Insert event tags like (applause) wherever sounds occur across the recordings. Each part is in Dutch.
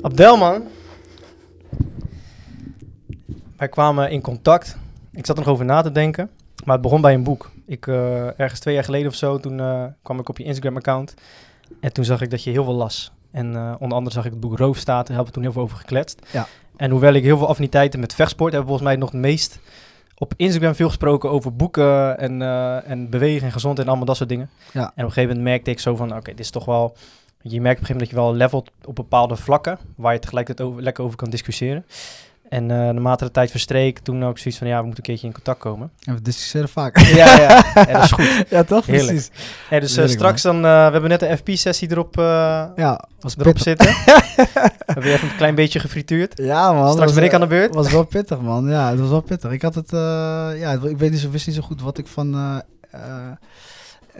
Abdel, man. Wij kwamen in contact. Ik zat er nog over na te denken. Maar het begon bij een boek. Ik, eh, ergens twee jaar geleden of zo, toen eh, kwam ik op je Instagram-account. En toen zag ik dat je heel veel las. En eh, onder andere zag ik het boek Roofstaat. Daar hebben we toen heel veel over gekletst. Ja. En hoewel ik heel veel affiniteiten met vechtsport heb, volgens mij nog het meest op Instagram veel gesproken over boeken en, en bewegen en gezondheid en allemaal dat soort dingen. Ja. En op een gegeven moment merkte ik zo van, oké, dit is toch wel... Je merkt op een gegeven moment dat je wel levelt op bepaalde vlakken, waar je tegelijkertijd over, lekker over kan discussiëren. En eh naarmate de tijd verstreek, toen ook zoiets van, ja, we moeten een keertje in contact komen. En we discussiëren vaak. (laughs) ja, ja, ja, dat is goed. (laughs) ja, toch? Heerlijk. Precies. Ja, dus eh, straks dan, eh, we hebben net een FP-sessie erop, Ja, was erop pittig. zitten. (laughs) we hebben even een klein beetje gefrituurd. Ja, man. Straks ben ik aan de beurt. was wel pittig, man. Ja, het was wel pittig. Ik had het, ja, ik weet niet zo, wist niet zo goed wat ik van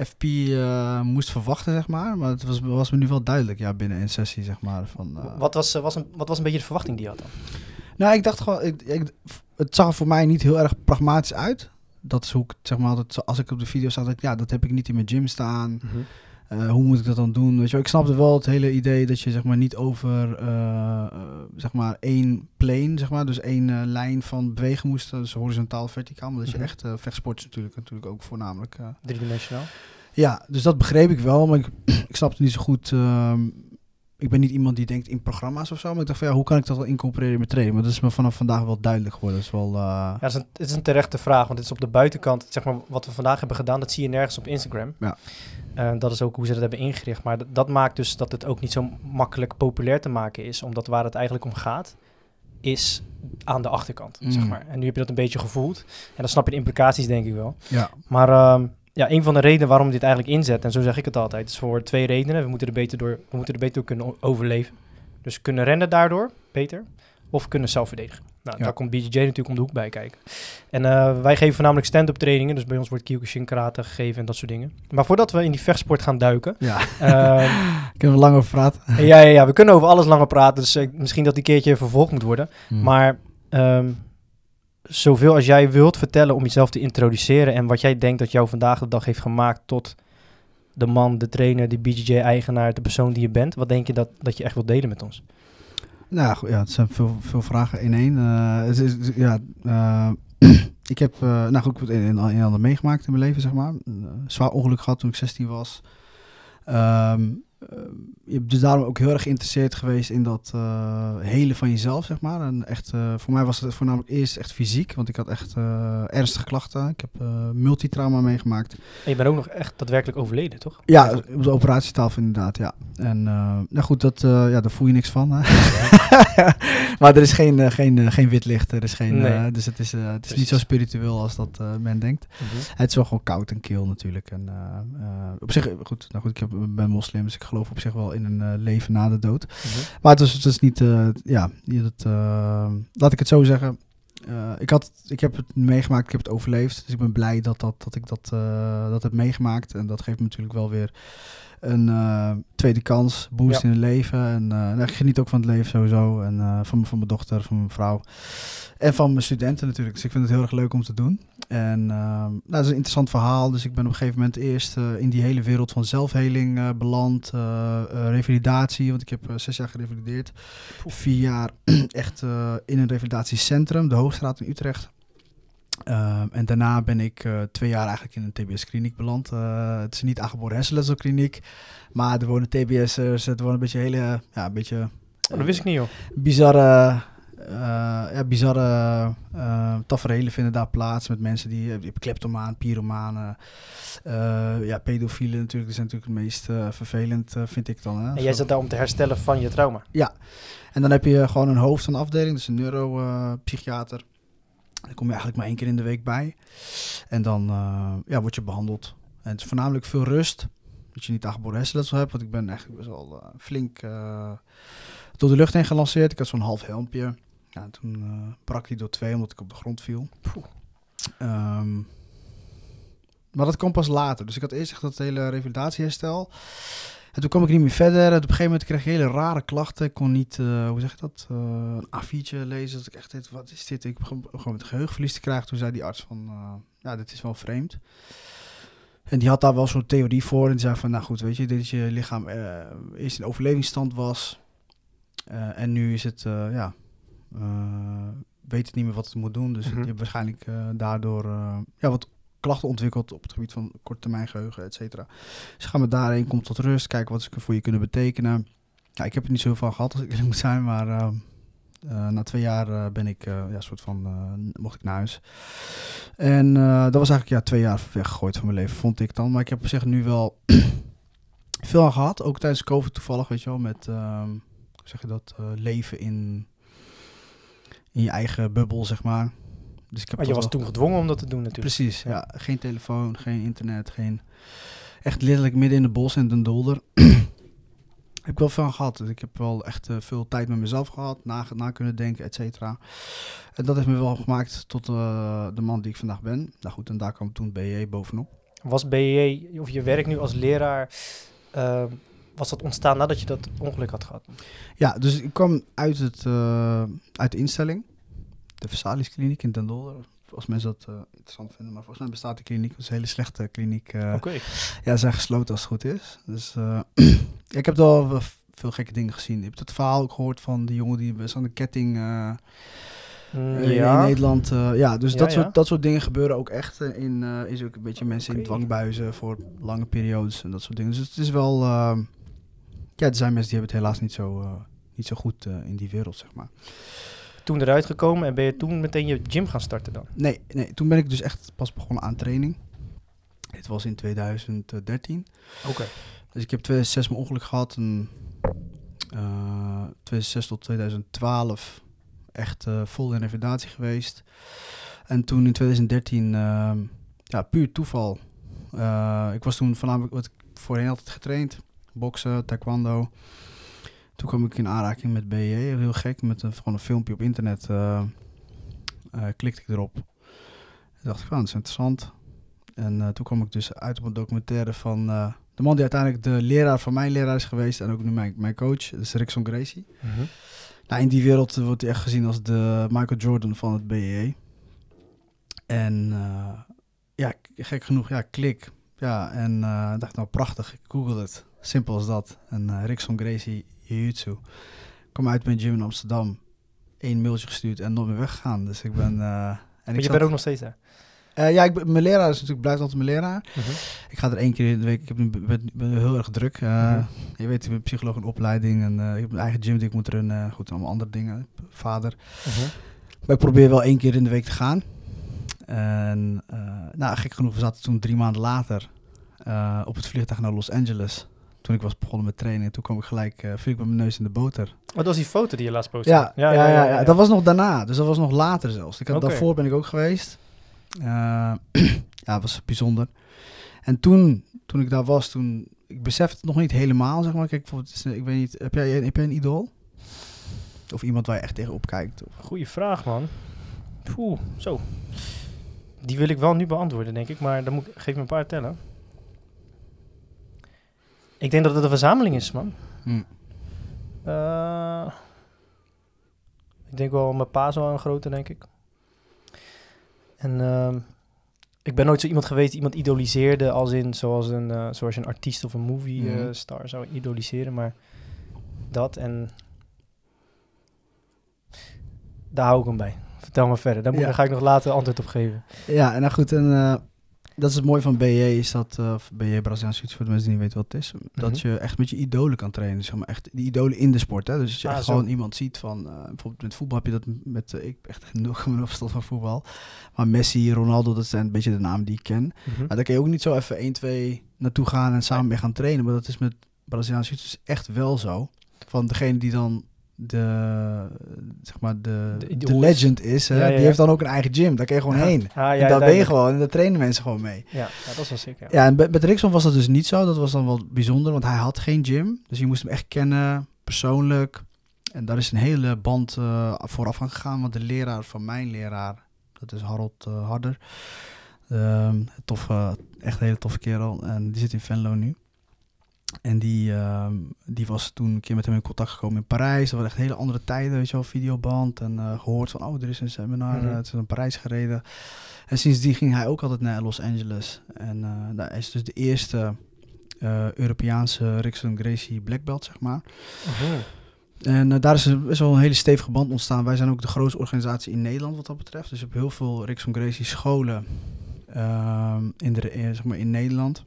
FP eh, moest verwachten, zeg maar. Maar het was, was me nu wel duidelijk, ja, binnen een sessie, zeg maar. Van, eh, Wat was, eh, was, een, wat was een beetje de verwachting die je had dan? Nou, ik dacht gewoon, ik, ik- het zag er voor mij niet heel erg pragmatisch uit. Dat is hoe ik, zeg maar, altijd, als ik op de video zag, dat ik, ja, dat heb ik niet in mijn gym staan. Eh, hoe moet ik dat dan doen? Weet je, ik snapte wel het hele idee dat je zeg maar niet over eh, zeg maar één plane, zeg maar, dus één lijn van bewegen moest, dus horizontaal, verticaal, maar dat je Mhm. echt vechtsport is natuurlijk, natuurlijk ook voornamelijk. Driedimensionaal. Ja, dus dat begreep ik wel, maar ik, (clears throat) ik snapte niet zo goed. ehm, ik ben niet iemand die denkt in programma's of zo, maar ik dacht van ja, hoe kan ik dat wel incorporeren in mijn training? Maar dat is me vanaf vandaag wel duidelijk geworden. Dat is wel. eh, Ja, het is, een, het is een terechte vraag, want het is op de buitenkant, zeg maar, wat we vandaag hebben gedaan, dat zie je nergens op Instagram. Ja. Eh, dat is ook hoe ze dat hebben ingericht. Maar dat, dat maakt dus dat het ook niet zo makkelijk populair te maken is, omdat waar het eigenlijk om gaat, is aan de achterkant, zeg Mm. maar. En nu heb je dat een beetje gevoeld. En dan snap je de implicaties, denk ik wel. ja. Maar ehm, ja, een van de redenen waarom dit eigenlijk inzet, en zo zeg ik het altijd, is voor twee redenen. We moeten er beter door, we moeten er beter door kunnen overleven. Dus kunnen rennen daardoor, beter. Of kunnen zelf verdedigen. Nou, Ja. daar komt BJJ natuurlijk om de hoek bij kijken. En eh, wij geven voornamelijk stand-up trainingen. Dus bij ons wordt Kyokushin karate gegeven en dat soort dingen. Maar voordat we in die vechtsport gaan duiken... ja. ehm, (laughs) Kunnen we lang over praten? ja, ja, ja, we kunnen over alles langer praten. Dus eh, misschien dat die keertje vervolgd moet worden. Maar ehm, zoveel als jij wilt vertellen om jezelf te introduceren en wat jij denkt dat jou vandaag de dag heeft gemaakt tot de man, de trainer, de BJJ-eigenaar, de persoon die je bent. Wat denk je dat, dat je echt wilt delen met ons? Nou ja, het zijn veel, veel vragen in één. Eh, het is, ja, eh, (clears throat) ik heb, eh, nou goed, het een en ander meegemaakt in mijn leven, zeg maar. Zwaar ongeluk gehad toen ik 16 was. Ehm, eh, je hebt dus daarom ook heel erg geïnteresseerd geweest in dat eh helen van jezelf, zeg maar. En echt, eh, voor mij was het voornamelijk eerst echt fysiek, want ik had echt eh, ernstige klachten. Ik heb eh, multitrauma meegemaakt. En je bent ook nog echt daadwerkelijk overleden, toch? Ja, op de operatietafel inderdaad, ja. En eh, nou goed, dat, eh, ja, daar voel je niks van. Hè? (laughs) maar er is geen, eh, geen, eh, geen wit licht, er is geen, Nee. eh, dus het is, eh, het is niet zo spiritueel als dat eh, men denkt. Het is wel gewoon koud en kil natuurlijk. En, eh, eh, op zich, goed, nou goed, ik heb, ben moslim, dus ik geloof op zich wel in een eh, leven na de dood. Maar het is, het is niet, eh, ja, niet het, eh, laat ik het zo zeggen. Ik, had, ik heb het meegemaakt, ik heb het overleefd. Dus ik ben blij dat, dat, dat ik dat, dat heb meegemaakt. En dat geeft me natuurlijk wel weer een eh, tweede kans, boost Ja. in het leven. En eh, nou, ik geniet ook van het leven sowieso. En eh, van, van mijn dochter, van mijn vrouw. En van mijn studenten natuurlijk. Dus ik vind het heel erg leuk om te doen. En nou, dat is een interessant verhaal. Dus ik ben op een gegeven moment eerst in die hele wereld van zelfheling beland. revalidatie, want ik heb zes jaar gerevalideerd. Vier jaar (clears throat) echt in een revalidatiecentrum, de Hoogstraat in Utrecht. Ehm, en daarna ben ik eh, twee jaar eigenlijk in een TBS-kliniek beland. Eh, het is niet aangeboren hersenletselkliniek, maar er wonen TBS'ers, het wonen een beetje hele, ja, een beetje Oh, dat wist ik niet, joh. bizarre, eh, ja, bizarre tafereelen vinden daar plaats met mensen die, eh, die kleptomaan, pyromanen, ja, pedofielen natuurlijk. Die zijn natuurlijk het meest vervelend, vind ik dan. Hè? En jij zat daar om te herstellen van je trauma. En dan heb je gewoon een hoofd van de afdeling, dus een neuropsychiater. Daar kom je eigenlijk maar één keer in de week bij. En dan eh, ja, word je behandeld. En het is voornamelijk veel rust. Dat je niet aangeboren hersenletsel hebt. Want ik ben eigenlijk best wel eh, flink eh, door de lucht heen gelanceerd. Ik had zo'n half helmpje. Ja, toen brak die door twee omdat ik op de grond viel. Ehm, maar dat kwam pas later. Dus ik had eerst echt dat hele revalidatieherstel. En toen kwam ik niet meer verder. En op een gegeven moment kreeg ik hele rare klachten. Ik kon niet, eh, hoe zeg je dat, eh, een A4'tje lezen. Dat ik echt dacht, wat is dit? Ik begon gewoon met geheugenverlies te krijgen. Toen zei die arts van, eh, ja, dit is wel vreemd. En die had daar wel zo'n theorie voor. En die zei van, nou goed, weet je, dit is je lichaam eerst in overlevingsstand was. En nu is het, ja, weet het niet meer wat het moet doen. Dus Mhm. je hebt waarschijnlijk daardoor ja, wat klachten ontwikkeld op het gebied van korte termijn geheugen, et cetera. Dus ga met daarheen, kom tot rust, kijk wat ze voor je kunnen betekenen. Ja, ik heb er niet zoveel van gehad als ik eerlijk moet zijn, maar eh, eh, na twee jaar eh, ben ik, eh, ja, soort van, mocht ik naar huis. En dat was eigenlijk ja, twee jaar weggegooid van mijn leven, vond ik dan. Maar ik heb op zich nu wel (clears throat) veel aan gehad, ook tijdens COVID toevallig, weet je wel, met, ehm, hoe zeg je dat, leven in, in je eigen bubbel, zeg maar. Dus ik heb Maar je was wel- toen gedwongen om dat te doen natuurlijk. Precies, ja. Geen telefoon, geen internet, geen... Echt letterlijk midden in het bos in Den Dolder. (clears throat) heb ik wel veel aan gehad. Dus ik heb wel echt eh, veel tijd met mezelf gehad, na, na kunnen denken, et cetera. En dat heeft me wel gemaakt tot eh, de man die ik vandaag ben. Nou goed, en daar kwam toen BE bovenop. Was BJ, of je werk nu als leraar, eh, was dat ontstaan nadat je dat ongeluk had gehad? Ja, dus ik kwam uit, het, eh, uit de instelling. De Versalis kliniek in Den Dolder. Als mensen dat eh, interessant vinden. Maar volgens mij bestaat die kliniek. Dat is een hele slechte kliniek. eh, Oké. Ja, ze zijn gesloten als het goed is. Dus eh, (clears throat) ik heb wel veel gekke dingen gezien. Ik heb het verhaal ook gehoord van die jongen die best aan de ketting Mm, ja. in Nederland. ja, dus Ja, dat, ja. Soort, dat soort dingen gebeuren ook echt. in, is ook een beetje mensen in dwangbuizen voor lange periodes en dat soort dingen. Dus het is wel. eh, ja, er zijn mensen die hebben het helaas niet zo, niet zo goed in die wereld, zeg maar. Toen eruit gekomen en ben je toen meteen je gym gaan starten dan? Nee, nee, toen ben ik dus echt pas begonnen aan training. Dit was in 2013. Oké. Dus ik heb 2006 mijn ongeluk gehad en eh 2006 tot 2012 echt eh, vol in revalidatie geweest. En toen in 2013, ehm, ja, puur toeval. Eh, ik was toen voornamelijk wat ik voorheen altijd getraind, boksen, taekwondo. Toen kwam ik in aanraking met BE, heel gek, met een, gewoon een filmpje op internet. eh, klikte ik erop. Toen dacht ik, van, dat is interessant. En eh, toen kwam ik dus uit op een documentaire van de man die uiteindelijk de leraar van mijn leraar is geweest en ook nu mijn, mijn coach, dat is Rickson Gracie. Mhm. Nou, in die wereld wordt hij echt gezien als de Michael Jordan van het BEE. En ja, gek genoeg, ja, klik. Ja, en eh, dacht nou prachtig, ik google het. Simpel als dat. En eh Rickson Gracie Jiu-Jitsu. Kom uit mijn gym in Amsterdam. Eén mailtje gestuurd en nooit meer weggegaan. Dus ik ben... eh, en Maar ik je zat- bent ook nog steeds daar? Eh, ja, ik ben, mijn leraar is natuurlijk, blijft altijd mijn leraar. Mhm. Ik ga er één keer in de week. Ik heb nu, ben, ben heel erg druk. Mhm. Je weet, ik ben psycholoog in opleiding. En ik heb mijn eigen gym die ik moet runnen. Goed, allemaal andere dingen. Vader. Mhm. Maar ik probeer wel één keer in de week te gaan. En nou, gek genoeg, we zaten toen drie maanden later op het vliegtuig naar Los Angeles. Toen ik was begonnen met trainen. Toen kwam ik gelijk, eh viel ik met mijn neus in de boter. Oh, dat was die foto die je laatst postte? Ja, ja, ja, ja, dat was nog daarna. Dus dat was nog later zelfs. Ik had. Daarvoor ben ik ook geweest. Eh, (clears throat) ja, was bijzonder. En toen, toen ik daar was, toen... Ik besefte het nog niet helemaal, zeg maar. Kijk, ik weet niet... Heb jij, heb jij een idool? Of iemand waar je echt tegenop kijkt? Of, Goeie vraag, man. Oeh, zo. Die wil ik wel nu beantwoorden, denk ik. Maar dan moet ik, geef me een paar tellen. Ik denk dat het een verzameling is, man. Hm. Eh, ik denk wel mijn pa wel een grote, denk ik. En ehm, ik ben nooit zo iemand geweest die iemand idoliseerde als in zoals een, eh, zoals een artiest of een movie eh, Mhm. star zou idoliseren, maar dat en daar hou ik hem bij. Vertel me verder. Daar, moet, Ja. daar ga ik nog later antwoord op geven. Ja, en nou goed, en eh, dat is het mooie van BJ, is dat, eh, of BJ Braziliaans Jiu-Jitsu, voor de mensen die niet weten wat het is, dat Mhm. je echt met je idolen kan trainen. Zeg maar echt die idolen in de sport, hè. Dus als je Ah, echt zo. gewoon iemand ziet van, eh, bijvoorbeeld met voetbal heb je dat met, eh, ik heb echt 0,0 verstand (laughs) van voetbal, maar Messi, Ronaldo, dat zijn een beetje de namen die ik ken. Mhm. Maar daar kun je ook niet zo even 1, 2 naartoe gaan en samen mee gaan trainen, maar dat is met Braziliaans Jiu-Jitsu echt wel zo. Van degene die dan de, zeg maar de, De legend is, hè, Ja, ja, die heeft dan ook een eigen gym, daar kun je gewoon heen. Ah, en daar ben je gewoon en daar trainen mensen gewoon mee. Ja, dat is wel sick, ja. En met Rickson was dat dus niet zo. Dat was dan wel bijzonder, want hij had geen gym. Dus je moest hem echt kennen, persoonlijk. En daar is een hele band eh, vooraf aan gegaan. Want de leraar van mijn leraar, dat is Harold eh, Harder. Ehm, toffe, echt een hele toffe kerel. En die zit in Venlo nu. En die, ehm, die was toen een keer met hem in contact gekomen in Parijs. Dat waren echt hele andere tijden, weet je wel, videoband. En eh, gehoord van, oh, er is een seminar, Mhm. eh, het is naar Parijs gereden. En sindsdien ging hij ook altijd naar Los Angeles. En eh daar is dus de eerste Europese Rickson Gracie black belt, zeg maar. En daar is wel een hele stevige band ontstaan. Wij zijn ook de grootste organisatie in Nederland wat dat betreft. Dus hebt heel veel Riks van Gracie scholen uh, in, de, zeg maar in Nederland.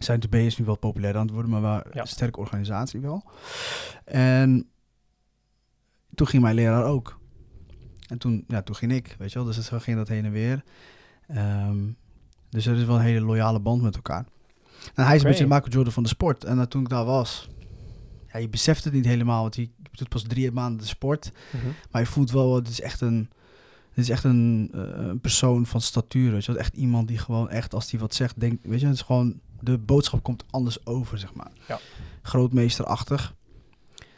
Zijn de is nu wel populair aan het worden, maar wel een sterke organisatie wel. En toen ging mijn leraar ook. En toen, ja, toen ging ik, weet je wel. Dus het ging dat heen en weer. Um, dus er is wel een hele loyale band met elkaar. En hij is een beetje de Michael Jordan van de sport. En uh, toen ik daar was, ja, je beseft het niet helemaal. Want je, je doet pas drie maanden de sport. Mhm. Maar je voelt wel, het is echt een... Dit is echt een, uh, een persoon van statuur. Weet je, echt iemand die gewoon echt, als hij wat zegt, denkt, weet je, het is gewoon, de boodschap komt anders over, zeg maar. Ja. Grootmeesterachtig.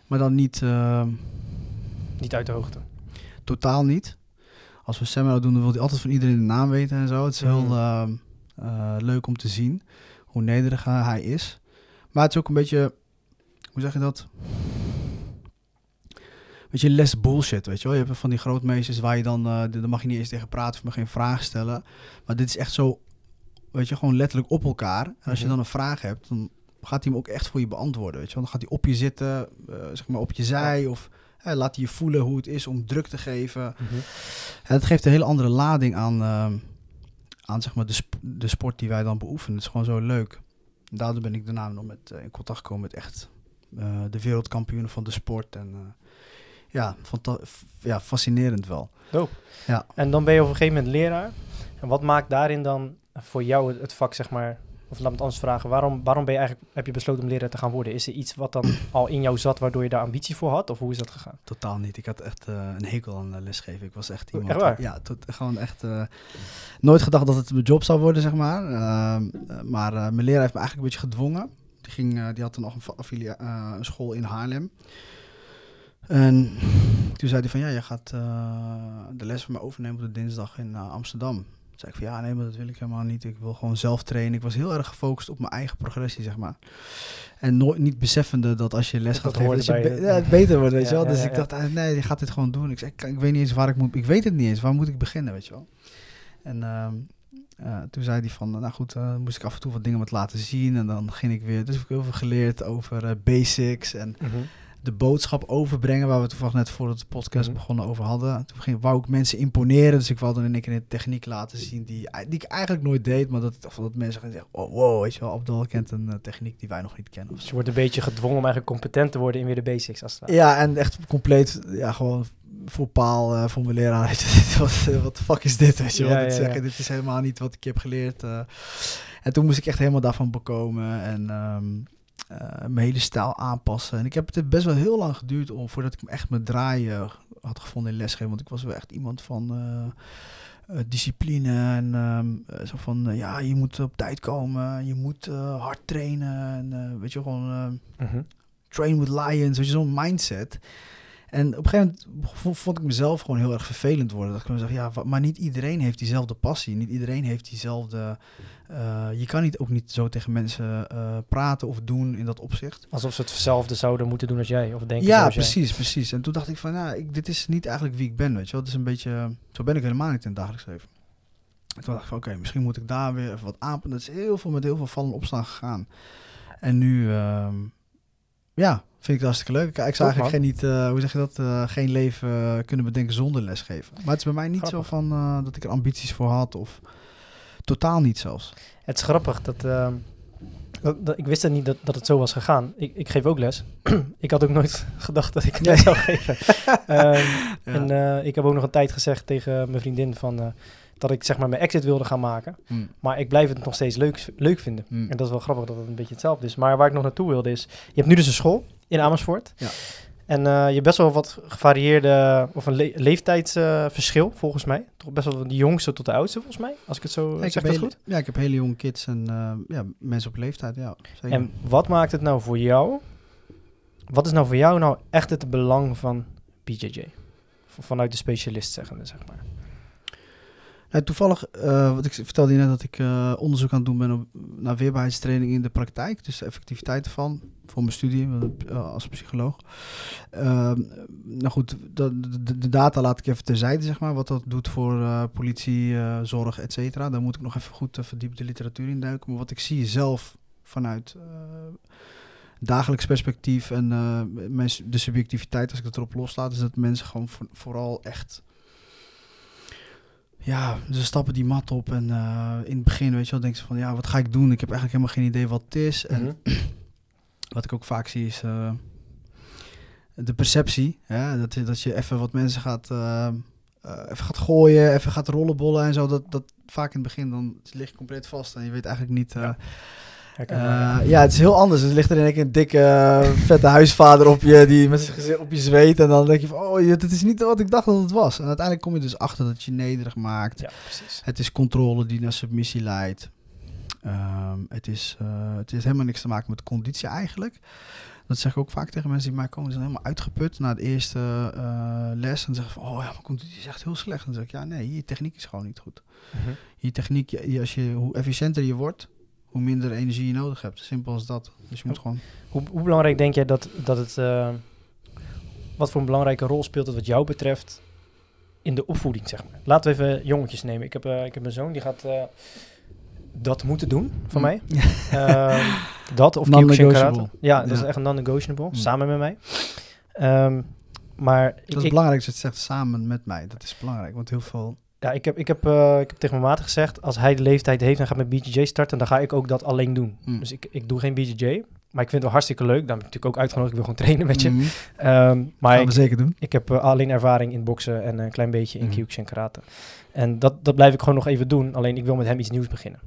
Maar dan niet... Uh, niet uit de hoogte. Totaal niet. Als we seminar doen, dan wil hij altijd van iedereen de naam weten en zo. Het is heel uh, leuk om te zien hoe nederig hij is. Maar het is ook een beetje, hoe zeg je dat? Weet je, less bullshit, weet je wel. Je hebt van die grootmeesters waar je dan, uh, dan mag je niet eens tegen praten of mag geen vraag stellen. Maar dit is echt zo, weet je, gewoon letterlijk op elkaar. En als je mhm. dan een vraag hebt, dan gaat hij hem ook echt voor je beantwoorden, weet je. Dan gaat hij op je zitten, zeg maar op je zij of laat je voelen hoe het is om druk te geven. Mm het geeft een hele andere lading aan, uh, aan zeg maar de, sp de sport die wij dan beoefenen. Het is gewoon zo leuk. Daardoor ben ik daarna nog met, uh, in contact gekomen met echt de wereldkampioenen van de sport. En ja, ja, fascinerend wel. Oh. Ja. En dan ben je op een gegeven moment leraar. En wat maakt daarin dan voor jou het vak, zeg maar, of laat me het anders vragen, waarom, waarom ben je eigenlijk, heb je besloten om leraar te gaan worden? Is er iets wat dan (clears throat) al in jou zat, waardoor je daar ambitie voor had? Of hoe is dat gegaan? Totaal niet. Ik had echt uh, een hekel aan lesgeven. Ik was echt iemand... Echt waar? Ja, tot, gewoon echt... Uh, nooit gedacht dat het mijn job zou worden, zeg maar. Uh, maar mijn leraar heeft me eigenlijk een beetje gedwongen. Die, ging, die had dan nog een, een school in Haarlem. En toen zei hij van, ja, je gaat de les van me overnemen op de dinsdag in Amsterdam zei ik van ja, nee, maar dat wil ik helemaal niet. Ik wil gewoon zelf trainen. Ik was heel erg gefocust op mijn eigen progressie, zeg maar. En nooit niet beseffende dat als je les gaat geven, dat je ja, het beter wordt, weet je wel. Dus ik dacht, ah, nee, je gaat dit gewoon doen. Ik zei, ik, ik, weet niet eens waar ik moet, ik weet het niet eens. Waar moet ik beginnen, weet je wel. En ehm, uh, toen zei hij van, nou goed, uh, moest ik af en toe wat dingen met laten zien. En dan ging ik weer, dus heb ik heel veel geleerd over basics en... Mm de boodschap overbrengen, waar we toevallig net voor de podcast mhm. begonnen over hadden. Toen ging, wou ik mensen imponeren, dus ik wilde dan in één keer een techniek laten zien die, die ik eigenlijk nooit deed, maar dat, dat mensen gaan zeggen, oh wow, weet je wel, Abdul kent een uh, techniek die wij nog niet kennen. Dus je wordt een beetje gedwongen om eigenlijk competent te worden in weer de basics. Als het ja, en echt compleet, ja, gewoon voor paal uh, voor mijn leraar. (laughs) wat, wat de fuck is dit, weet je wel? Ja, zeggen, dit is helemaal niet wat ik heb geleerd. Uh. en toen moest ik echt helemaal daarvan bekomen en... Um, mijn hele stijl aanpassen. En ik heb het best wel heel lang geduurd om, voordat ik me echt mijn draaien had gevonden in lesgeven. Want ik was wel echt iemand van uh, discipline en ehm, zo van, ja, je moet op tijd komen, je moet hard trainen. En weet je, gewoon mhm. train with lions, weet je, zo'n mindset. En op een gegeven moment vond ik mezelf gewoon heel erg vervelend worden. Dat ik me zeg, ja, maar niet iedereen heeft diezelfde passie. Niet iedereen heeft diezelfde. Uh, je kan niet ook niet zo tegen mensen uh, praten of doen in dat opzicht. Alsof ze hetzelfde zouden moeten doen als jij. Of denken ja, precies, jij. precies. En toen dacht ik van, ja, ik, dit is niet eigenlijk wie ik ben, weet je wel. Het is een beetje, zo ben ik helemaal niet in het dagelijks leven. En toen dacht ik van, oké, misschien moet ik daar weer even wat aanpassen. Dat is heel veel met heel veel vallen opstaan gegaan. En nu, uh, ja, Vind ik hartstikke leuk. Ik zou eigenlijk geen, niet, uh, hoe zeg je dat, uh, geen leven uh, kunnen bedenken zonder lesgeven. Maar het is bij mij niet zo van dat ik er ambities voor had of totaal niet zelfs. Het is grappig dat, dat ik wist het niet dat, dat het zo was gegaan. Ik, ik geef ook les. (clears throat) ik had ook nooit (laughs) gedacht dat ik les zou geven. (laughs) um, En ik heb ook nog een tijd gezegd tegen mijn vriendin van dat ik zeg maar mijn exit wilde gaan maken. Hmm. Maar ik blijf het nog steeds leuk, leuk vinden. Hmm. En dat is wel grappig dat het een beetje hetzelfde is. Maar waar ik nog naartoe wilde is, je hebt nu dus een school in Amersfoort. Ja. En uh, je hebt best wel wat gevarieerde, of een leeftijdsverschil volgens mij. Toch best wel van de jongste tot de oudste volgens mij, als ik het zo ja, zeg. Dat goed? Ja, ik heb hele jonge kids en uh, ja, mensen op leeftijd, ja. Zeker. En wat maakt het nou voor jou, wat is nou voor jou nou echt het belang van BJJ? Vanuit de specialist zeggende, zeg maar toevallig, uh, wat ik vertelde je net dat ik uh, onderzoek aan het doen ben op, naar weerbaarheidstraining in de praktijk. Dus de effectiviteit ervan voor mijn studie uh, als psycholoog. Ehm, nou goed, de, de, data laat ik even terzijde, zeg maar. Wat dat doet voor politie, zorg, et cetera. Daar moet ik nog even goed verdiept de literatuur in duiken. Maar wat ik zie zelf vanuit dagelijks perspectief en de subjectiviteit, als ik het erop loslaat, is dat mensen gewoon vooral echt. Ja, ze stappen die mat op en uh, in het begin, weet je wel, denken ze van ja, wat ga ik doen? Ik heb eigenlijk helemaal geen idee wat het is. En mhm. (clears throat) wat ik ook vaak zie is uh, de perceptie. Ja, dat, dat je even wat mensen gaat, even gaat gooien, even gaat rollenbollen en zo. Dat, dat vaak in het begin dan lig je compleet vast en je weet eigenlijk niet. Ja. Uh, ja, het is heel anders. Er ligt er in een dikke, uh, vette huisvader op je, die met zijn gezicht op je zweet. En dan denk je van, oh, dit is niet wat ik dacht dat het was. En uiteindelijk kom je dus achter dat je nederig maakt. Ja, precies. Het is controle die naar submissie leidt. Um, het, is, uh, het heeft helemaal niks te maken met conditie eigenlijk. Dat zeg ik ook vaak tegen mensen die mij komen. Ze zijn helemaal uitgeput na de eerste les. En zeggen van, oh ja, mijn conditie is echt heel slecht. En dan zeg ik, ja, nee, je techniek is gewoon niet goed. Mhm. Je techniek, als je, hoe efficiënter je wordt hoe minder energie je nodig hebt. Simpel als dat. Dus je moet gewoon... Hoe, hoe belangrijk denk jij dat, dat het... Uh, wat voor een belangrijke rol speelt het wat jou betreft in de opvoeding, zeg maar? Laten we even jongetjes nemen. Ik heb, uh, ik heb een zoon, die gaat uh, dat moeten doen van mm. mij. uh, (laughs) dat of non-negotiable. Ja, dat ja. is echt non-negotiable, mm. samen met mij. Um, maar dat is belangrijk dat je het zegt samen met mij. Dat is belangrijk, want heel veel ja, ik heb, ik, heb, uh, ik heb tegen mijn maat gezegd, als hij de leeftijd heeft en gaat met BJJ starten, dan ga ik ook dat alleen doen. Mm. Dus ik, ik doe geen BJJ, maar ik vind het wel hartstikke leuk. Dan ben ik natuurlijk ook uitgenodigd, ik wil gewoon trainen met je. Mm. Um, maar Gaan we zeker doen. Ik heb uh, alleen ervaring in boksen en een klein beetje in mm. Kyokushin karate. En dat, dat blijf ik gewoon nog even doen, alleen ik wil met hem iets nieuws beginnen.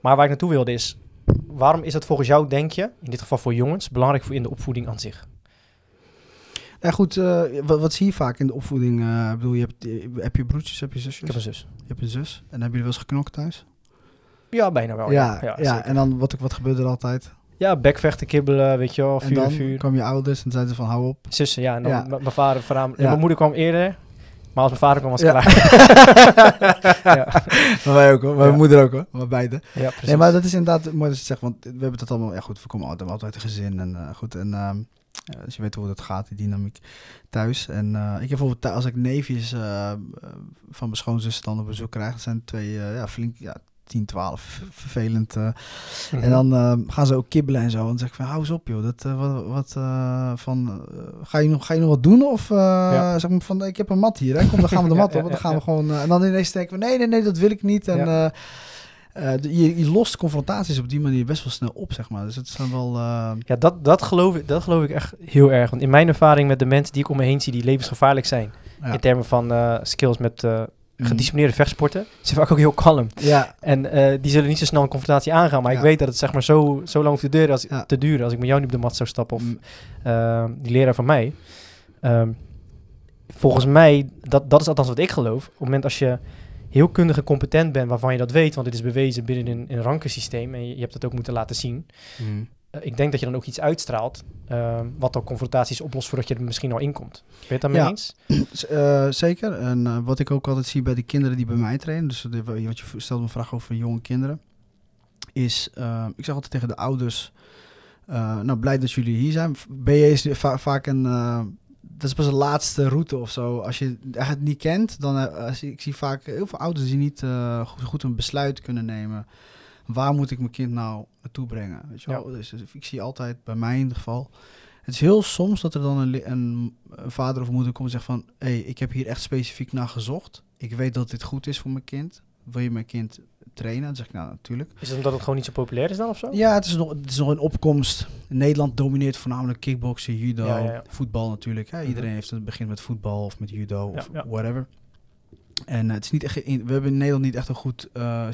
Maar waar ik naartoe wilde is, waarom is dat volgens jou, denk je, in dit geval voor jongens, belangrijk voor in de opvoeding aan zich? Ja, goed, uh, wat, wat, zie je vaak in de opvoeding? Uh, bedoel, je hebt, heb je broertjes, heb je zusjes? Ik heb een zus. Je hebt een zus. En hebben jullie wel eens geknokt thuis? Ja, bijna wel. Ja, ja, ja, en dan wat, wat gebeurde er altijd? Ja, bekvechten, kibbelen, weet je wel, vuur, en dan vuur. kwam je ouders en zeiden ze van hou op. Zussen, ja. En dan ja. mijn vader voornamelijk. Mijn moeder kwam eerder, maar als mijn vader kwam was het klaar. (laughs) ja. Wij ook hoor, mijn moeder ook hoor, maar beide. Ja, nee, maar dat is inderdaad mooi dat je zegt, want we hebben het allemaal, ja goed, we komen altijd, altijd een gezin en uh, goed. En uh, uh, dus je weet hoe dat gaat, die dynamiek thuis. En uh, ik heb bijvoorbeeld, als ik neefjes uh, van mijn schoonzus dan op bezoek krijg, dat zijn twee, ja, flink, ja, 10, 12, vervelend. Mm -hmm. En dan gaan ze ook kibbelen en zo. En dan zeg ik van, hou eens op joh, dat, wat, wat van, ga, je nog, ga je nog wat doen? Of ja. zeg maar van, ik heb een mat hier, hè? kom dan gaan we de (laughs) mat op. Ja, dan gaan we gewoon, en dan ineens denken we, nee, nee, nee, dat wil ik niet. En uh, je, je, lost confrontaties op die manier best wel snel op, zeg maar. Dus het dan wel... Uh... Ja, dat, dat, geloof ik, dat geloof ik echt heel erg. Want in mijn ervaring met de mensen die ik om me heen zie die levensgevaarlijk zijn... Ja. in termen van uh, skills met gedisciplineerde mm. vechtsporten... zijn vaak ook heel kalm. Ja. En die zullen niet zo snel een confrontatie aangaan. Maar ja. ik weet dat het zeg maar zo, zo lang hoeft te duren, als, te duren... als ik met jou niet op de mat zou stappen of mm. die leraar van mij... Um, volgens mij, dat, dat is althans wat ik geloof... op het moment als je heel kundig en competent bent, waarvan je dat weet, want het is bewezen binnen een, een rankensysteem en je, je, hebt het ook moeten laten zien. Mm. Uh, ik denk dat je dan ook iets uitstraalt, uh, wat ook confrontaties oplost voordat je er misschien al inkomt. Ben je het daarmee ja, eens? (clears throat) Uh, zeker. En uh, wat ik ook altijd zie bij de kinderen die bij mij trainen, dus de, wat je stelde een vraag over jonge kinderen, is, ik zeg altijd tegen de ouders, nou blij dat jullie hier zijn. BJ is va vaak een dat is pas de laatste route of zo. Als je het niet kent, dan uh, als ik, zie vaak heel veel ouders die niet uh, goed, goed, een besluit kunnen nemen. Waar moet ik mijn kind nou naartoe brengen? Weet je wel? Ja. Dus, dus, ik zie altijd, bij mij in ieder geval, het is heel soms dat er dan een, een, een vader of moeder komt en zegt van, hé, hey, ik heb hier echt specifiek naar gezocht. Ik weet dat dit goed is voor mijn kind. Wil je mijn kind trainen? Dan zeg ik nou natuurlijk. Is het omdat het gewoon niet zo populair is dan of zo? Ja, het is nog, het is nog een opkomst. Nederland domineert voornamelijk kickboksen, judo, ja, ja, ja. voetbal natuurlijk. Hè? Iedereen heeft het begint met voetbal of met judo of whatever. En het is niet echt, in, we hebben in Nederland niet echt een goed uh,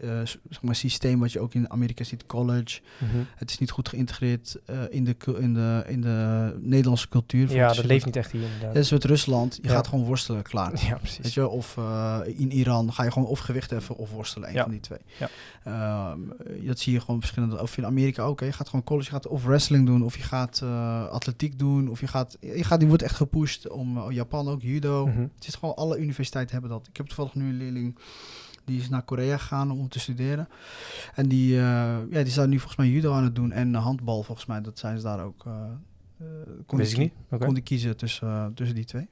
uh, zeg maar systeem wat je ook in Amerika ziet, college. Mm -hmm. Het is niet goed geïntegreerd uh, in, de, in, de, in de Nederlandse cultuur. Ja, dat leeft niet echt hier inderdaad. Het is met Rusland, je ja. gaat gewoon worstelen, klaar. (laughs) Ja, precies. Weet je, of uh, in Iran ga je gewoon of gewicht heffen of worstelen, een ja. van die twee. Ja. Um, dat zie je gewoon verschillende, of in Amerika ook. Hè. Je gaat gewoon college, je gaat of wrestling doen, of je gaat atletiek doen, of je gaat, je gaat, die wordt echt gepusht om Japan ook, judo. Mm -hmm. Het is gewoon, alle universiteiten hebben dat. Ik heb toevallig nu een leerling die is naar Korea gegaan om te studeren. En die, uh, ja, die zijn nu volgens mij judo aan het doen en handbal volgens mij. Dat zijn ze daar ook. Uh, uh, kon, die, niet. Okay. kon die kiezen tussen, tussen die twee.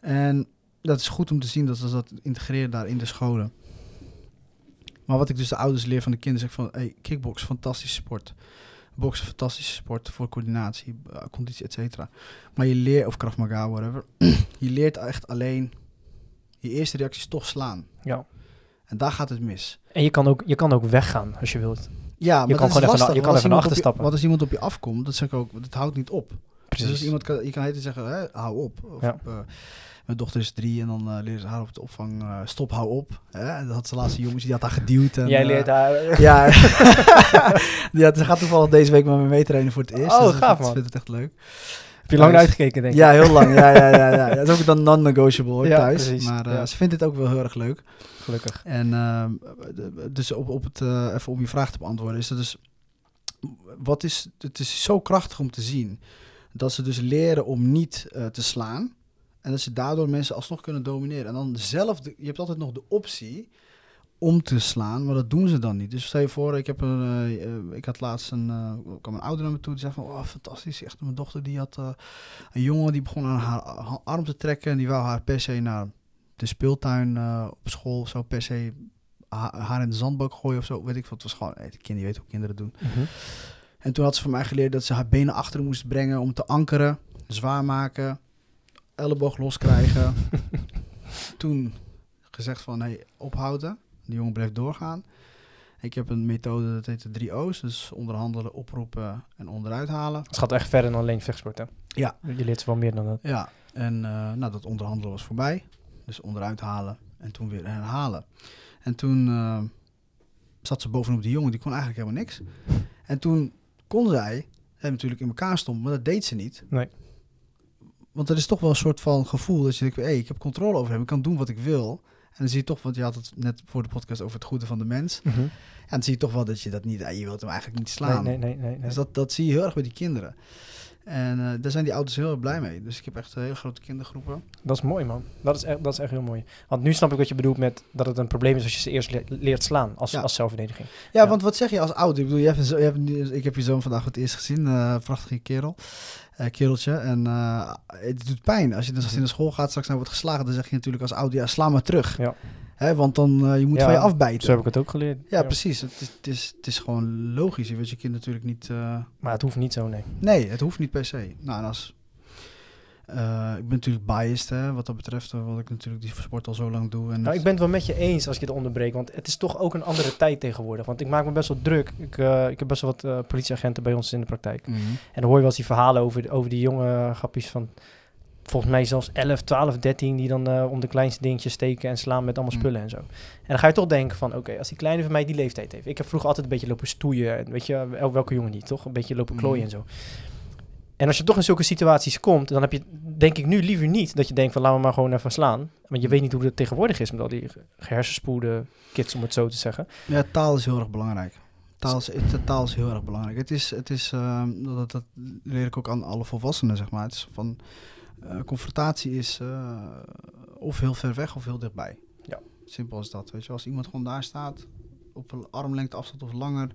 En dat is goed om te zien dat ze dat integreren daar in de scholen. Maar wat ik dus de ouders leer van de kinderen, zeg van, hey, kickbox, fantastische sport. Boksen, fantastische sport voor coördinatie, conditie, et cetera. Maar je leert, of Krav Maga, whatever. (clears throat) je leert echt alleen, je eerste reactie is toch slaan. Ja. En daar gaat het mis. En je kan ook, je kan ook weggaan als je wilt. Ja, maar je kan dat gewoon even, lastig, je kan even naar stappen. Want als iemand op je afkomt, dat zeg ik ook, dat houdt niet op. Precies. Dus iemand kan, je kan heten zeggen, hè, hou op. Of, Ja. eh, mijn dochter is drie en dan uh, leert ze haar op de opvang, eh, stop, hou op. Hè? En dat had ze laatste jongens, die had haar geduwd. En, Jij leert daar... (laughs) Ja. (laughs) ja, ze gaat toevallig deze week met me meetrainen voor het eerst. Oh, dus gaaf, ik man. vind het echt leuk. Je lang uitgekeken, denk ik. Ja, heel lang. Ja, ja, ja, ja. (laughs) Dat is ook dan non-negotiable hoor, Ja, thuis. precies, Maar eh, ja. ze vindt het ook wel heel erg leuk. Gelukkig. En de- dus op, op het, eh, even om je vraag te beantwoorden, is dat dus, wat is, het is zo krachtig om te zien dat ze dus leren om niet eh, te slaan en dat ze daardoor mensen alsnog kunnen domineren. En dan zelf, de- je hebt altijd nog de optie om te slaan, maar dat doen ze dan niet. Dus stel je voor, ik, heb een, eh, eh, ik had laatst een, eh kwam een ouder naar me toe die zei van, oh fantastisch, echt mijn dochter die had een jongen die begon aan haar ha- arm te trekken en die wou haar per se naar de speeltuin op school of zo per se ha- haar in de zandbak gooien of zo, weet ik wat. Het was gewoon, hey, kind, je weet hoe kinderen doen. Mhm. En toen had ze van mij geleerd dat ze haar benen achter moest brengen om te ankeren, zwaar maken, elleboog loskrijgen. (laughs) toen gezegd van, hey, ophouden. Die jongen bleef doorgaan. Ik heb een methode, dat heet de drie O's. Dus onderhandelen, oproepen en onderuit halen. Het gaat echt verder dan alleen vechtsport, hè? Ja. Je leert wel meer dan dat. Ja, en eh, nou, dat onderhandelen was voorbij. Dus onderuit halen en toen weer herhalen. En toen eh, zat ze bovenop die jongen, die kon eigenlijk helemaal niks. En toen kon zij, hè, natuurlijk in elkaar stond, maar dat deed ze niet. Nee. Want er is toch wel een soort van gevoel dat je denkt, hey, ik heb controle over hem, ik kan doen wat ik wil. En dan zie je toch, want je had het net voor de podcast over het goede van de mens. Mhm. En dan zie je toch wel dat je dat niet, eh, je wilt hem eigenlijk niet slaan. Nee, nee, nee. nee, nee. Dus dat, dat zie je heel erg bij die kinderen. En eh, daar zijn die ouders heel erg blij mee. Dus ik heb echt een hele grote kindergroepen. Dat is mooi, man. Dat is, echt, dat is echt heel mooi. Want nu snap ik wat je bedoelt met dat het een probleem is als je ze eerst le- leert slaan als, Ja. als zelfverdediging. Ja, Ja. want wat zeg je als ouder? Ik bedoel, je hebt een zo, je hebt, een- ik heb je zoon vandaag het eerst gezien. eh prachtige kerel. Eh kereltje. En eh, het doet pijn. Als je dus als hij naar school gaat, straks nou wordt geslagen, dan zeg je natuurlijk als ouder, ja, sla maar terug. Ja. Hè, want dan, eh, je moet Ja, van je afbijten. Zo heb ik het ook geleerd. Ja, precies. Het is, het, is, het is gewoon logisch. Je wilt je kind natuurlijk niet... Maar het hoeft niet zo, nee. Nee, het hoeft niet per se. Nou, en als, eh, ik ben natuurlijk biased hè, wat dat betreft, eh, wat ik natuurlijk die sport al zo lang doe. En Nou, ik ben het wel met je eens als je het onderbreekt, want het is toch ook een andere tijd tegenwoordig. Want ik maak me best wel druk. Ik, eh, ik heb best wel wat politieagenten bij ons in de praktijk. Mhm. En dan hoor je wel eens die verhalen over, over die jonge grappies van... Volgens mij zelfs 11, 12, 13 die dan om de kleinste dingetjes steken en slaan met allemaal Mm. spullen en zo. En dan ga je toch denken van, oké, als die kleine van mij die leeftijd heeft. Ik heb vroeger altijd een beetje lopen stoeien. en Weet je, el- welke jongen niet, toch? Een beetje lopen klooien Mm. en zo. En als je toch in zulke situaties komt, dan heb je, denk ik nu liever niet dat je denkt van, laten we maar gewoon even slaan. Want je weet niet hoe het tegenwoordig is met al die ge- gehersenspoede kids, om het zo te zeggen. Ja, taal is heel erg belangrijk. Taal is, het- taal is heel erg belangrijk. Het is, het is ehm, dat, dat leer ik ook aan alle volwassenen, zeg maar. Het is van, eh, confrontatie is eh, of heel ver weg of heel dichtbij. Ja. Simpel als dat, weet je. Als iemand gewoon daar staat, op een armlengte afstand of langer,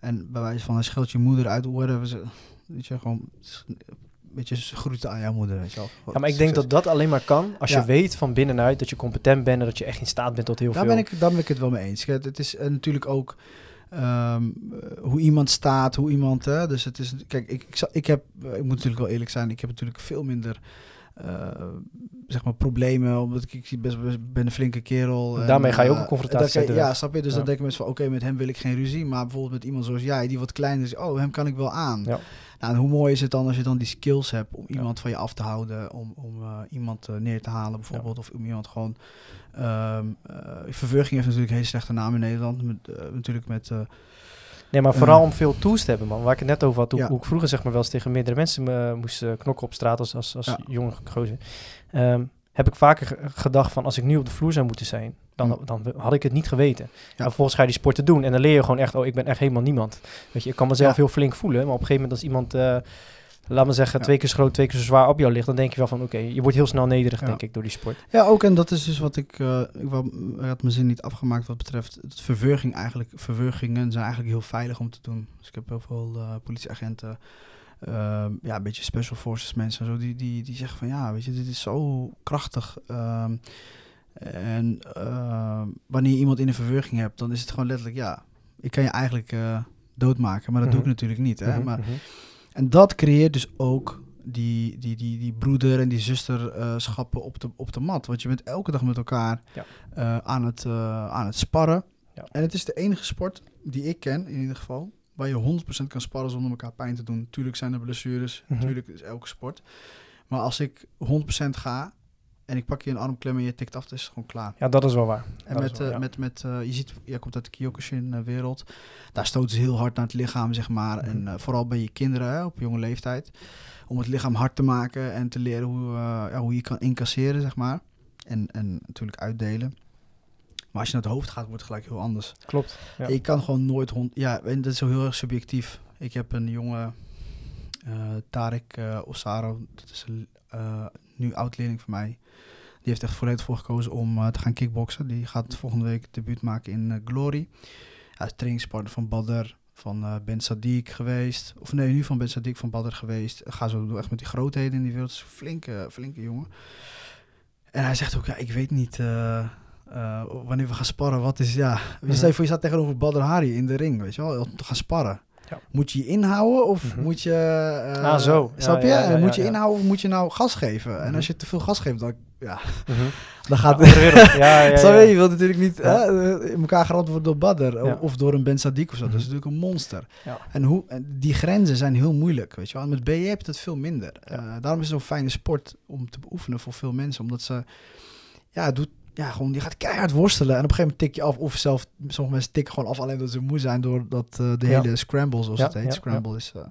en bij wijze van een scheelt je moeder uit, whatever, ze, weet je, gewoon een beetje groeten aan jouw moeder, weet je wel. Ja, maar ik denk dat dat alleen maar kan als je weet van binnenuit dat je competent bent en dat je echt in staat bent tot heel Daar veel. ben, ik, daar ben ik het wel mee eens. Het is eh, natuurlijk ook ehm, eh, hoe iemand staat, hoe iemand. Hè, dus het is. Kijk, ik, ik, ik heb. eh, Ik moet natuurlijk wel eerlijk zijn. Ik heb natuurlijk veel minder. zeg maar problemen, omdat ik, ik best, best- ben een flinke kerel. en, Daarmee ga je ook een confrontatie zetten. Ja, snap je? Dus Ja. dan denken mensen van, oké, met hem wil ik geen ruzie. Maar bijvoorbeeld met iemand zoals jij, die wat kleiner is, oh, hem kan ik wel aan. Ja. Nou, en hoe mooi is het dan als je dan die skills hebt om Ja. iemand van je af te houden, om, om eh, iemand eh, neer te halen bijvoorbeeld, of om iemand gewoon... eh, verwerking heeft natuurlijk een hele slechte naam in Nederland, met, natuurlijk met... Nee, maar vooral om veel tools te hebben, man. Waar ik het net over had, hoe, Ja. hoe ik vroeger zeg maar wel eens tegen meerdere mensen moest knokken op straat als, als, als jonge gozer. Ehm, heb ik vaker ge- gedacht van als ik nu op de vloer zou moeten zijn, dan, Mm. dan had ik het niet geweten. Ja. En vervolgens ga je die sporten doen en dan leer je gewoon echt, oh, ik ben echt helemaal niemand. Weet je, ik kan mezelf Ja. heel flink voelen, maar op een gegeven moment als iemand, eh, laat me zeggen, twee keer zo groot, twee keer zo zwaar op jou ligt, dan denk je wel van, oké, je wordt heel snel nederig, Ja. denk ik, door die sport. Ja, ook en dat is dus wat ik, eh ik had mijn zin niet afgemaakt wat betreft het verwerging eigenlijk. Verwergingen zijn eigenlijk heel veilig om te doen. Dus ik heb heel veel eh, politieagenten, ehm, ja, een beetje special forces mensen en zo, die, die, die zeggen van ja, weet je, dit is zo krachtig. ehm, en ehm, wanneer je iemand in een verwerging hebt, dan is het gewoon letterlijk, ja, ik kan je eigenlijk, eh, doodmaken. Maar dat doe ik Mhm. natuurlijk niet. Hè? Mhm, Maar, mhm. en dat creëert dus ook die, die, die, die broeder- en die zusterschappen op, de, op de mat. Want je bent elke dag met elkaar Ja. eh, aan, het, eh, aan het sparren. Ja. En het is de enige sport die ik ken, in ieder geval, waar je 100% kan sparren zonder elkaar pijn te doen. Tuurlijk zijn er blessures, Mhm. natuurlijk is elke sport. Maar als ik 100% ga en ik pak je een armklem en je tikt af, dan is het gewoon klaar. Ja, dat is wel waar. En Dat is met, wel, eh, ja. met, met eh, je ziet, jij komt uit de Kyokushin-wereld. Daar stoten ze heel hard naar het lichaam, zeg maar. Mhm. En eh, vooral bij je kinderen hè, op jonge leeftijd. Om het lichaam hard te maken en te leren hoe, ja, hoe je kan incasseren, zeg maar. En, en natuurlijk uitdelen. Maar als je naar het hoofd gaat, wordt het gelijk heel anders. Klopt. Ja. Ik kan gewoon nooit hond. Ja, en dat is zo heel erg subjectief. Ik heb een jonge eh Tarek eh Osaro. Dat is een eh, nu oud-leerling van mij. Die heeft echt volledig voor gekozen om te gaan kickboksen. Die gaat volgende week debuut maken in Glory. Hij is trainingspartner van Badr, van Ben Sadiq geweest. Of nee, nu van Ben Sadiq, van Badr geweest. Ga zo door echt met die grootheden in die wereld. Het is een flinke, flinke jongen. En hij zegt ook, ja, ik weet niet eh, eh, wanneer we gaan sparren. Wat is, ja... Mhm. Je voor, je staat tegenover Badr Hari in de ring, weet je wel. Om te gaan sparren. Ja. Moet je je inhouden of Mhm. moet je... eh, Ah, zo. Ja, Snap je? ja, moet je inhouden of moet je nou gas geven? En Mhm. als je te veel gas geeft, dan, ja, (laughs) dan gaat... Ja, ja, (laughs) Snap ja. je? Je wilt natuurlijk niet hè, in elkaar gerand worden door Badr of, of door een Ben Sadiq of zo. Dat is natuurlijk een monster. En, hoe, en die grenzen zijn heel moeilijk, weet je wel. En met BJ heb je dat veel minder. Eh, daarom is het zo'n fijne sport om te beoefenen voor veel mensen. Omdat ze, ja, het doet, ja, gewoon, je gaat keihard worstelen. En op een gegeven moment tik je af. Of zelf, sommige mensen tikken gewoon af alleen dat ze moe zijn door dat, eh, de Ja. hele scramble, zoals Ja, het heet. scramble is eh,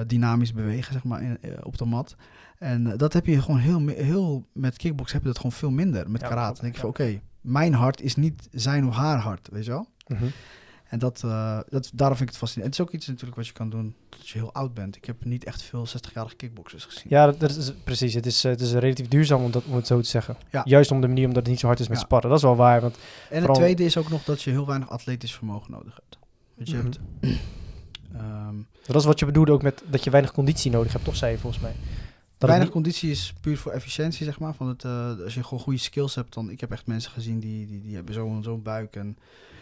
eh, dynamisch bewegen, zeg maar, in, op de mat. En dat heb je gewoon heel, heel met kickbox heb je dat gewoon veel minder. Met karate. Dan denk je van, oké, mijn hart is niet zijn of haar hart, weet je wel? Mhm. En dat, eh, dat, daarom vind ik het fascinerend. Het is ook iets natuurlijk wat je kan doen als je heel oud bent. Ik heb niet echt veel 60-jarige kickboxers gezien. Ja, dat, dat is precies. Het is, eh, het is relatief duurzaam om, dat, om het zo te zeggen. Ja. Juist om de manier omdat het niet zo hard is met Ja. sparren. Dat is wel waar. Want, En het tweede is ook nog dat je heel weinig atletisch vermogen nodig hebt. Want je Mhm. hebt... (clears throat) ehm, dat is wat je bedoelde ook met dat je weinig conditie nodig hebt, toch zei je volgens mij. Dat weinig conditie is puur voor efficiëntie, zeg maar. Van het, eh, als je gewoon goede skills hebt, dan... Ik heb echt mensen gezien die, die, die hebben zo'n zo'n buik en...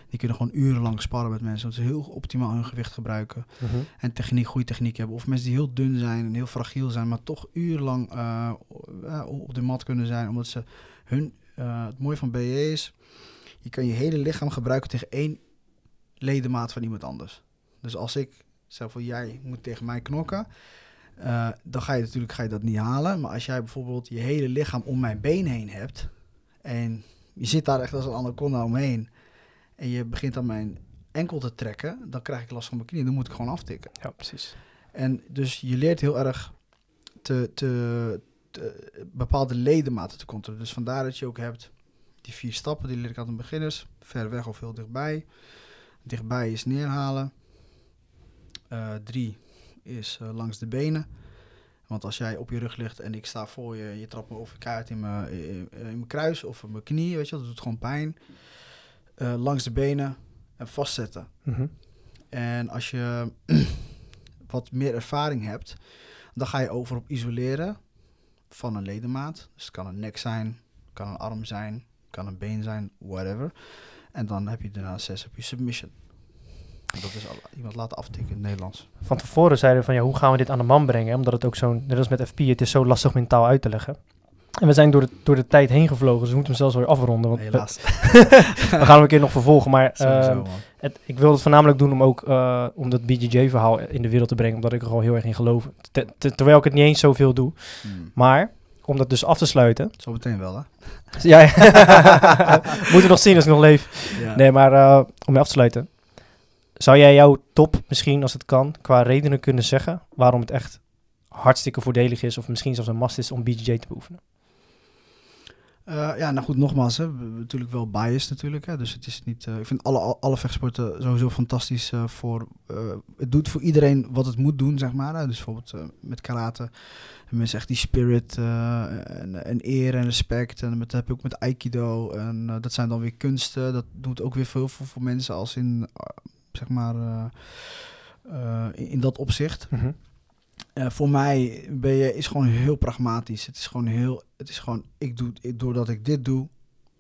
Die kunnen gewoon urenlang sparren met mensen. Want ze heel optimaal hun gewicht gebruiken. Mhm. en techniek, goede techniek hebben. Of mensen die heel dun zijn en heel fragiel zijn, maar toch urenlang eh, eh, op de mat kunnen zijn. Omdat ze hun. eh, het mooie van BJ is, je kan je hele lichaam gebruiken tegen één ledemaat van iemand anders. Dus als ik, stel voor jij moet tegen mij knokken, dan ga je natuurlijk ga je dat niet halen. Maar als jij bijvoorbeeld je hele lichaam om mijn been heen hebt en je zit daar echt als een anaconda omheen en je begint aan mijn enkel te trekken, dan krijg ik last van mijn knie. Dan moet ik gewoon aftikken. Ja, precies. En dus je leert heel erg te, te, te- bepaalde ledematen te controleren. Dus vandaar dat je ook hebt die vier stappen, die leer ik aan de beginners. Ver weg of heel dichtbij. Dichtbij is neerhalen. Eh, drie is eh, langs de benen. Want als jij op je rug ligt en ik sta voor je, je trapt me over keihard in mijn, in, in mijn kruis of in mijn knie, weet je, dat doet gewoon pijn. Eh, langs de benen en vastzetten. Mhm. En als je (clears throat) wat meer ervaring hebt, dan ga je over op isoleren van een ledemaat. Dus het kan een nek zijn, kan een arm zijn, kan een been zijn, whatever. En dan heb je daarna zes heb je submission. En dat is al, iemand laten aftikken in het Nederlands. Van tevoren zeiden we van ja, hoe gaan we dit aan de man brengen? Omdat het ook zo'n, net als met FP, het is zo lastig mentaal uit te leggen. En we zijn door de, door de tijd heen gevlogen, dus we moeten hem zelfs weer afronden. Want Helaas. (laughs) we gaan hem een keer nog vervolgen. Maar (laughs) ehm, het, ik wil het voornamelijk doen om ook eh, om dat BJJ-verhaal in de wereld te brengen. Omdat ik er gewoon heel erg in geloof. Te- te- terwijl ik het niet eens zoveel doe. Hmm. Maar om dat dus af te sluiten. Zo meteen wel, hè? (laughs) ja, moeten we nog zien als ik nog leef. Ja. Nee, maar eh, om mee af te sluiten. Zou jij jouw top misschien, als het kan, qua redenen kunnen zeggen waarom het echt hartstikke voordelig is, of misschien zelfs een must is om BJJ te beoefenen? Eh, ja, nou goed, nogmaals, hè, natuurlijk wel biased natuurlijk. Hè, dus het is niet. eh, ik vind alle, alle vechtsporten sowieso fantastisch eh, voor. het doet voor iedereen wat het moet doen, zeg maar. Dus bijvoorbeeld met karate. Mensen echt die spirit en, en eer en respect. En dat heb je ook met aikido. En dat zijn dan weer kunsten. Dat doet ook weer veel voor, voor mensen als in, zeg maar, in, in dat opzicht. Eh, voor mij ben je, is gewoon heel pragmatisch. Het is gewoon heel, het is gewoon, ik doe, ik, doordat ik dit doe,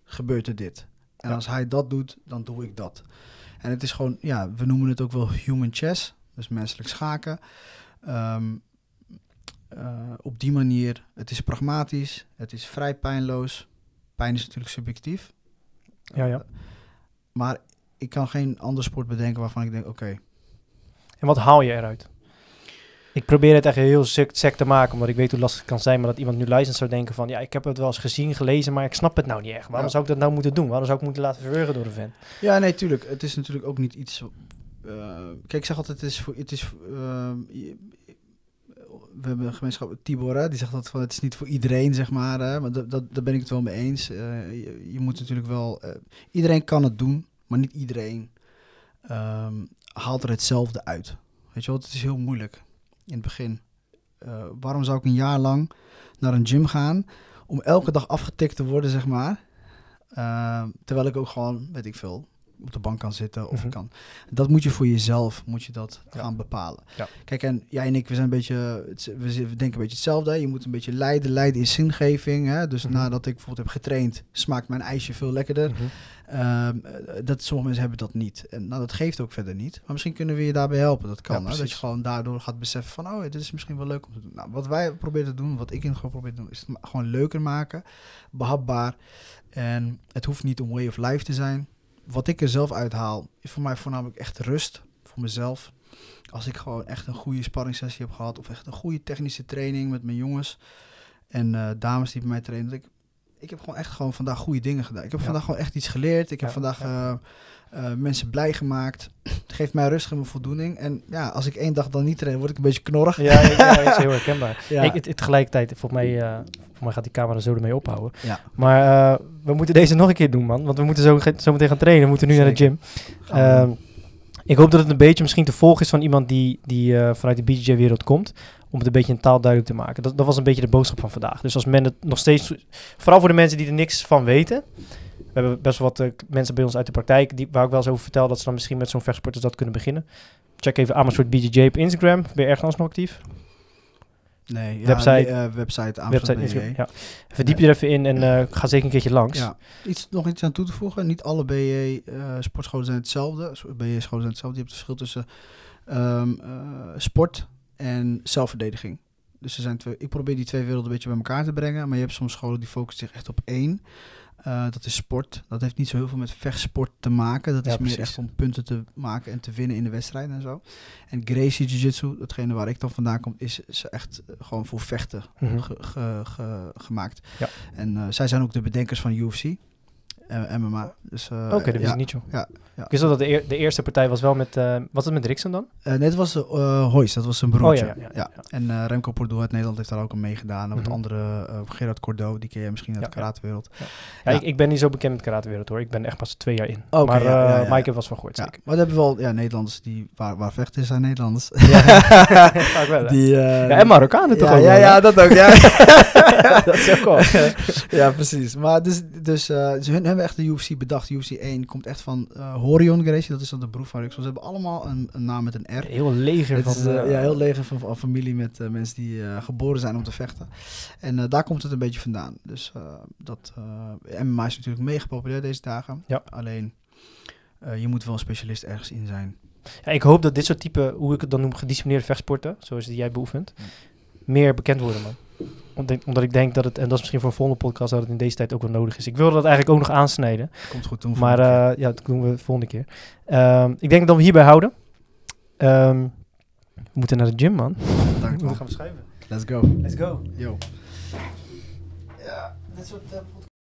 gebeurt er dit. En Ja. als hij dat doet, dan doe ik dat. En het is gewoon, ja, we noemen het ook wel human chess, dus menselijk schaken. Ehm, eh, op die manier, het is pragmatisch, het is vrij pijnloos. Pijn is natuurlijk subjectief. Ja, ja. Maar ik kan geen ander sport bedenken waarvan ik denk, oké, En wat haal je eruit? Ik probeer het echt heel sec, te maken, omdat ik weet hoe lastig het kan zijn. Maar dat iemand nu luistert zou denken van... Ja, ik heb het wel eens gezien, gelezen, maar ik snap het nou niet echt. Waarom Ja. zou ik dat nou moeten doen? Waarom zou ik moeten laten verwurgen door een vent? Ja, nee, tuurlijk. Het is natuurlijk ook niet iets. eh, kijk, ik zeg altijd: het is voor. Het is, ehm, we hebben een gemeenschap, Tibor, hè, die zegt dat van het is niet voor iedereen, zeg maar. Hè, maar dat, dat, daar ben ik het wel mee eens. Eh, je, je moet natuurlijk wel. eh, iedereen kan het doen, maar niet iedereen ehm, haalt er hetzelfde uit. Weet je wel, het is heel moeilijk in het begin. Eh, waarom zou ik een jaar lang naar een gym gaan om elke dag afgetikt te worden, zeg maar? Ehm, terwijl ik ook gewoon, weet ik veel, op de bank kan zitten of Mhm. kan. Dat moet je voor jezelf, moet je dat Ja. gaan bepalen. Ja. Kijk, en jij en ik, we zijn een beetje, we, denken een beetje hetzelfde. hè. Je moet een beetje leiden, leiden in zingeving. Hè? Dus Mhm. nadat ik bijvoorbeeld heb getraind, smaakt mijn ijsje veel lekkerder. Ehm, eh, dat, sommige mensen hebben dat niet. En nou, dat geeft ook verder niet. Maar misschien kunnen we je daarbij helpen. Dat kan. Ja, hè? Dat je gewoon daardoor gaat beseffen van... oh, dit is misschien wel leuk om te doen. Nou, wat wij proberen te doen, wat ik in geval probeer te doen... is het gewoon leuker maken. Behapbaar. En het hoeft niet een way of life te zijn. Wat ik er zelf uithaal, is voor mij voornamelijk echt rust. Voor mezelf. Als ik gewoon echt een goede sparringssessie heb gehad... of echt een goede technische training met mijn jongens... en eh, dames die bij mij trainen... ik heb gewoon echt gewoon vandaag goede dingen gedaan. Ik heb Ja. vandaag gewoon echt iets geleerd. Ik heb Ja, vandaag ja. eh, eh, mensen blij gemaakt. (clears throat) Het geeft mij rust en voldoening. En ja, als ik één dag dan niet train, word ik een beetje knorrig. Ja, dat (laughs) is heel herkenbaar. Ja. Ik, het, het tegelijkertijd, volgens mij, volgens mij gaat die camera zo ermee ophouden. Ja. Maar we moeten deze nog een keer doen, man. Want we moeten zo, zo meteen gaan trainen. We moeten nu naar de gym. Ik hoop dat het een beetje misschien te volgen is van iemand die, die eh, vanuit de BJJ-wereld komt. Om het een beetje in taal duidelijk te maken. Dat, dat was een beetje de boodschap van vandaag. Dus als men het nog steeds... Vooral voor de mensen die er niks van weten. We hebben best wel wat eh, mensen bij ons uit de praktijk... Die, waar ik wel eens over vertel dat ze dan misschien met zo'n vechtsporters dat kunnen beginnen. Check even Amersfoort BJJ op Instagram. Ben je ergens nog actief? Nee, ja, website- eh, website Amsterdam Website. Instagram. Ja. Verdiep je er even in en eh, ga zeker een keertje langs. Ja. Iets, nog iets aan toe te voegen. Niet alle BJ eh, sportscholen zijn hetzelfde. BJ scholen zijn hetzelfde. Je hebt het verschil tussen ehm, eh, sport en zelfverdediging. Dus er zijn twee, ik probeer die twee werelden een beetje bij elkaar te brengen. Maar je hebt soms scholen die focussen zich echt op één. Eh, dat is sport. Dat heeft niet zo heel veel met vechtsport te maken. Dat Ja, is meer echt om punten te maken en te winnen in de wedstrijd en zo. En Gracie Jiu-Jitsu, datgene waar ik dan vandaan kom, is, is echt eh, gewoon voor vechten Mhm. ge- ge- ge- gemaakt. Ja. En eh, zij zijn ook de bedenkers van UFC, MMA. Dus, eh, Oké, dat wist ja. ik niet, joh. ja, ja. Ik wist dat de, eer- de eerste partij was wel met... eh was het met Rixen dan? Eh, nee, het was uh, dat was zijn broertje. Oh, ja, ja, ja, ja. En Remco Pordoel uit Nederland heeft daar ook aan meegedaan. Wat Mhm. andere, eh, Gerard Cordo, die ken je misschien uit Ja, de ja. karatewereld. Ja, Ja. Ik, ik ben niet zo bekend met karatewereld hoor. Ik ben echt pas twee jaar in. Oké, maar ja, ja, ja. wel eens van gehoord, Ja, zeker. maar we hebben wel ja, Nederlanders die, waar, waar vechten zijn Nederlanders. (laughs) Vaak wel, hè? die, ja, en Marokkanen toch ja, ook ja, ja, dat ook. Ja, (laughs) dat is ook (laughs) ja precies. Maar dus, dus ze hun hebben echt de UFC bedacht. UFC 1 komt echt van eh Horion Gracie, dat is dan de broer van Rick. Ze hebben allemaal een, een naam met een R. Heel leger Het van... is eh, eh, ja, heel leger van, van familie met mensen die geboren zijn om te vechten. En daar komt het een beetje vandaan. Dus dat MMA is natuurlijk mega populair deze dagen. Ja. Alleen, je moet wel een specialist ergens in zijn. Ja, ik hoop dat dit soort type, hoe ik het dan noem, gedisciplineerde vechtsporten, zoals die jij beoefent, Ja. meer bekend worden, man. Omdat, ik denk dat het, en dat is misschien voor een volgende podcast, dat het in deze tijd ook wel nodig is. Ik wilde dat eigenlijk ook nog aansnijden, Komt goed doen. maar eh, ja, dat doen we de volgende keer. Ehm, ik denk dat we hierbij houden. Ehm, we moeten naar de gym, man. Dank (laughs) We gaan we schuiven. Let's go. Let's go. Yo. Ja, dit soort